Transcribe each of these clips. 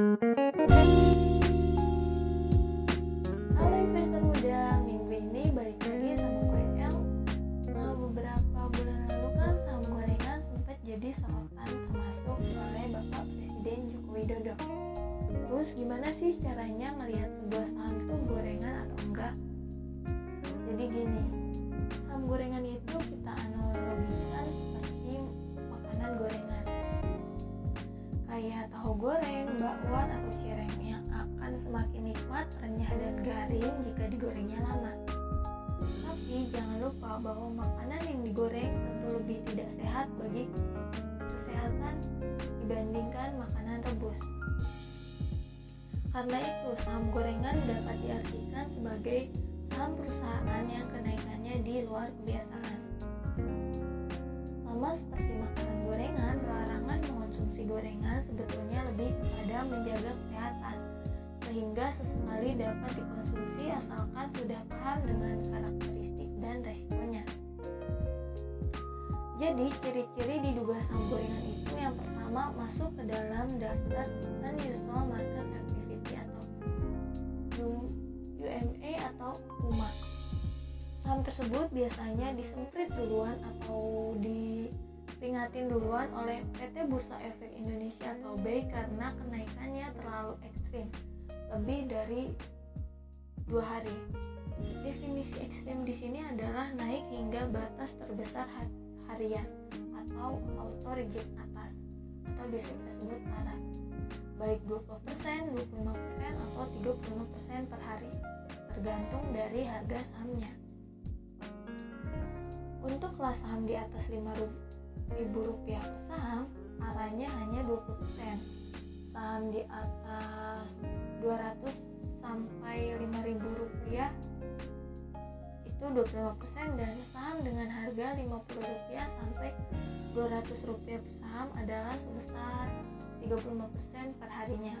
Halo investor muda, minggu ini balik lagi sama gue El. Nah, beberapa bulan lalu kan saham gorengan sempat jadi sorotan termasuk oleh Bapak Presiden Joko Widodo. Terus gimana sih caranya melihat renyah dan garing jika digorengnya lama. Tapi jangan lupa bahwa makanan yang digoreng tentu lebih tidak sehat bagi kesehatan dibandingkan makanan rebus. Karena itu, saham gorengan dapat diartikan sebagai saham perusahaan yang kenaikannya di luar kebiasaan. Sama seperti makanan gorengan, larangan mengonsumsi gorengan sebetulnya lebih kepada menjaga kesehatan, sehingga sesekali dapat dikonsumsi asalkan sudah paham dengan karakteristik dan resikonya. Jadi, ciri-ciri diduga saham gorengan itu yang pertama masuk ke dalam daftar unusual market activity atau UMA atau UMA. Saham tersebut biasanya disemprit duluan atau diperingatin duluan oleh PT Bursa Efek Indonesia atau BEI karena kenaikannya terlalu ekstrim, lebih dari dua hari. Definisi ekstrim di sini adalah naik hingga batas terbesar harian atau auto reject atas atau biasa kita sebut parah. Baik 20%, 25% atau 35% per hari tergantung dari harga sahamnya. Untuk kelas saham di atas 5.000 rupiah per saham arahnya hanya 20% saham di atas 200 sampai 5.000 rupiah itu 25% dan saham dengan harga 50 rupiah sampai 200 rupiah per saham adalah sebesar 35% per harinya.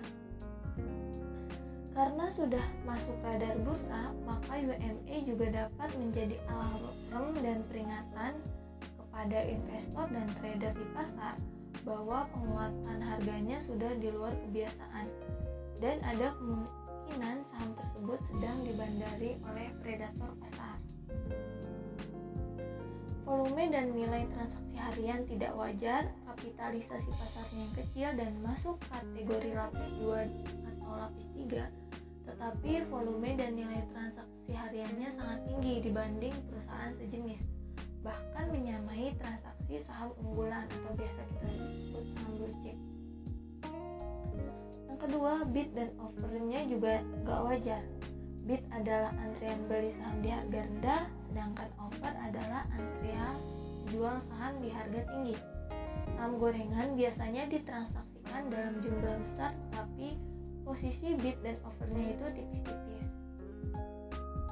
Karena sudah masuk radar bursa, maka UMA juga dapat menjadi alarm dan peringatan kepada investor dan trader di pasar bahwa penguatan harganya sudah di luar kebiasaan dan ada kemungkinan saham tersebut sedang dibandari oleh predator pasar. Volume dan nilai transaksi harian tidak wajar, kapitalisasi pasarnya yang kecil dan masuk kategori lapis 2 atau lapis 3, tetapi volume dan nilai transaksi hariannya sangat tinggi dibanding perusahaan sejenis, bahkan menyamai transaksi saham unggulan atau biasa kita sebut saham blue. Yang kedua, bid dan offernya juga gak wajar. Bid adalah antrian beli saham di harga rendah, sedangkan offer adalah antrian jual saham di harga tinggi. Saham gorengan biasanya ditransaksikan dalam jumlah besar, tapi posisi bid dan offernya itu tipis-tipis.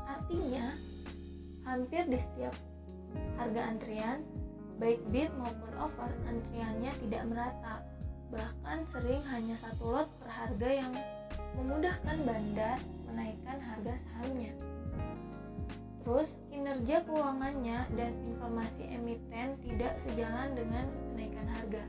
Artinya, hampir di setiap harga antrian, baik bid maupun offer, antriannya tidak merata. Bahkan sering hanya satu lot per harga yang memudahkan bandar menaikkan harga sahamnya. Terus, kinerja keuangannya dan informasi emiten tidak sejalan dengan kenaikan harga.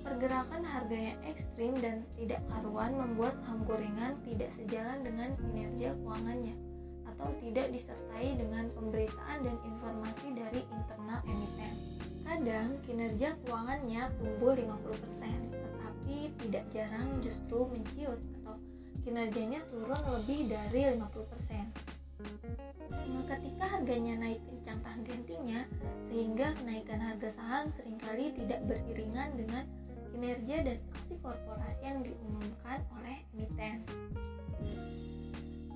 Pergerakan harga yang ekstrim dan tidak karuan membuat saham gorengan tidak sejalan dengan kinerja keuangannya atau tidak disertai dengan pemberitaan dan informasi dari internal emiten. Kadang kinerja keuangannya tumbuh 50%, tetapi tidak jarang justru menciut atau kinerjanya turun lebih dari 50%. Nah, ketika harganya naik kencang tahan gantinya, sehingga kenaikan harga saham sering kali tidak beriringan dengan kinerja dan aksi korporasi yang diumumkan oleh emiten.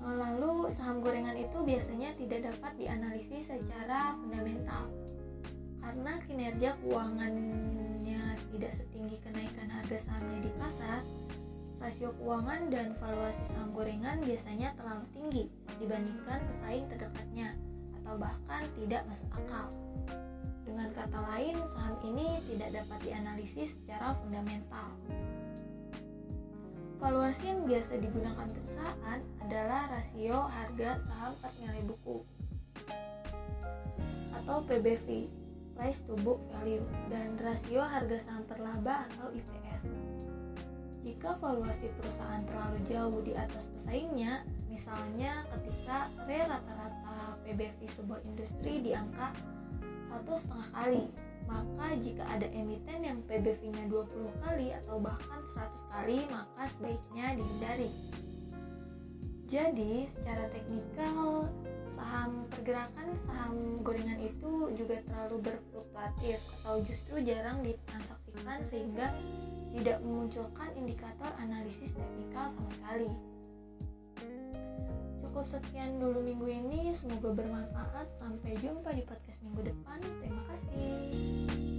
Lalu saham gorengan itu biasanya tidak dapat dianalisis secara fundamental karena kinerja keuangannya tidak setinggi kenaikan harga sahamnya di pasar. Rasio keuangan dan valuasi saham gorengan biasanya terlalu tinggi dibandingkan pesaing terdekatnya atau bahkan tidak masuk akal. Dengan kata lain, saham ini tidak dapat dianalisis secara fundamental. Valuasi yang biasa digunakan perusahaan rasio harga saham per nilai buku atau PBV, price to book value, dan rasio harga saham per laba atau IPS. jika valuasi perusahaan terlalu jauh di atas pesaingnya, misalnya ketika rata-rata PBV sebuah industri di angka satu setengah kali, maka jika ada emiten yang PBV-nya 20 kali atau bahkan 100 kali, maka sebaiknya dihindari. Jadi, secara teknikal, saham pergerakan saham gorengan itu juga terlalu berfluktuatif atau justru jarang ditransaksikan sehingga tidak memunculkan indikator analisis teknikal sama sekali. Cukup sekian dulu minggu ini, semoga bermanfaat. Sampai jumpa di podcast minggu depan. Terima kasih.